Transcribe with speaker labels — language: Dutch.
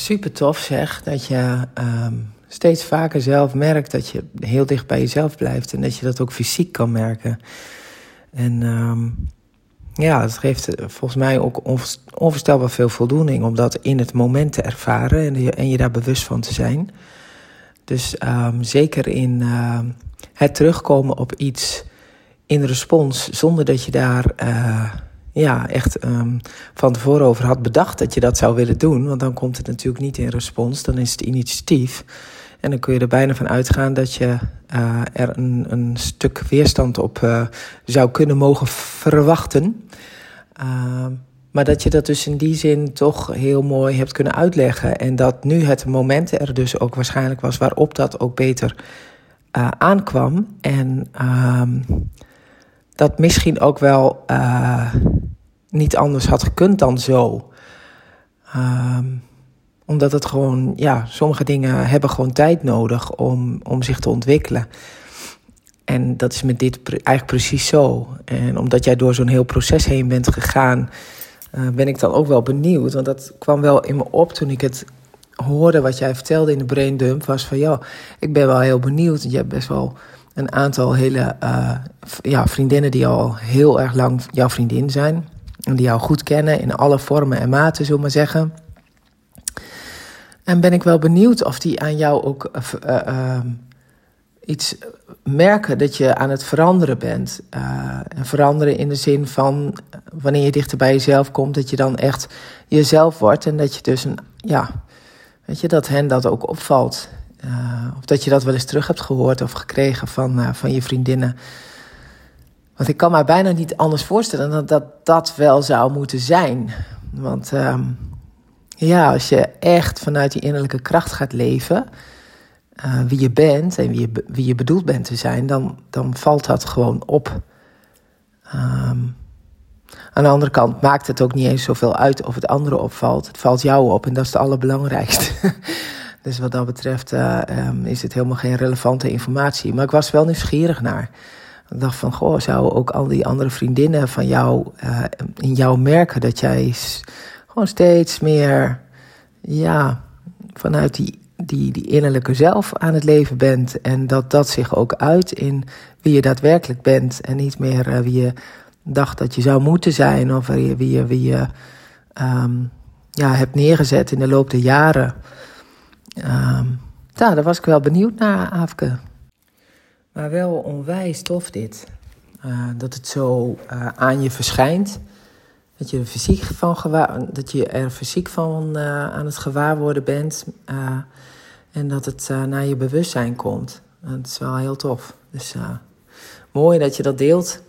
Speaker 1: super tof zeg. Dat je ehm, steeds vaker zelf merkt dat je heel dicht bij jezelf blijft. En dat je dat ook fysiek kan merken. En ehm, ja, dat geeft volgens mij ook onvoorstelbaar veel voldoening. Om dat in het moment te ervaren en je, en je daar bewust van te zijn. Dus um, zeker in het terugkomen op iets in respons, zonder dat je daar uh, ja, echt um, van tevoren over had bedacht dat je dat zou willen doen. Want dan komt het natuurlijk niet in respons, dan is het initiatief. En dan kun je er bijna van uitgaan dat je uh, er een, stuk weerstand op uh, zou kunnen mogen verwachten. Uh, maar dat je dat dus in die zin toch heel mooi hebt kunnen uitleggen. En dat nu het moment er dus ook waarschijnlijk was waarop dat ook beter aankwam. En dat misschien ook wel niet anders had gekund dan zo. Um, omdat het gewoon, ja, sommige dingen hebben gewoon tijd nodig om, om zich te ontwikkelen. En dat is met dit eigenlijk precies zo. En omdat jij door zo'n heel proces heen bent gegaan, uh, ben ik dan ook wel benieuwd. Want dat kwam wel in me op toen ik het hoorde wat jij vertelde in de brain dump. Was van, ja, ik ben wel heel benieuwd. Je hebt best wel een aantal hele uh, ja, vriendinnen die al heel erg lang jouw vriendin zijn. Die jou goed kennen in alle vormen en maten, zullen we maar zeggen. En ben ik wel benieuwd of die aan jou ook uh, uh, iets merken dat je aan het veranderen bent. en veranderen in de zin van wanneer je dichter bij jezelf komt, dat je dan echt jezelf wordt. En dat je dus een, ja, weet je, dat hen dat ook opvalt. Of dat je dat wel eens terug hebt gehoord of gekregen van, van je vriendinnen. Want ik kan me bijna niet anders voorstellen dan dat dat wel zou moeten zijn. Want uh, ja, als je echt vanuit die innerlijke kracht gaat leven, uh, wie je bent en wie je, wie je bedoeld bent te zijn, dan, dan valt dat gewoon op. Um, aan de andere kant maakt het ook niet eens zoveel uit of het andere opvalt. Het valt jou op en dat is het allerbelangrijkste. Dus wat dat betreft uh, um, is het helemaal geen relevante informatie. Maar ik was wel nieuwsgierig naar. Ik dacht van, goh, zou ook al die andere vriendinnen van jou uh, in jou merken dat jij gewoon steeds meer, ja, vanuit die, die, die innerlijke zelf aan het leven bent. En dat dat zich ook uit in wie je daadwerkelijk bent. En niet meer uh, wie je dacht dat je zou moeten zijn. Of wie, je, wie je um, ja, hebt neergezet in de loop der jaren. Um, daar was ik wel benieuwd naar, Afke. Maar wel onwijs tof dit. Uh, dat het zo uh, aan je verschijnt. Dat je, er fysiek van gewaar, dat je er fysiek van uh, aan het gewaarworden bent. en dat het naar je bewustzijn komt. Dat is wel heel tof. Dus mooi dat je dat deelt.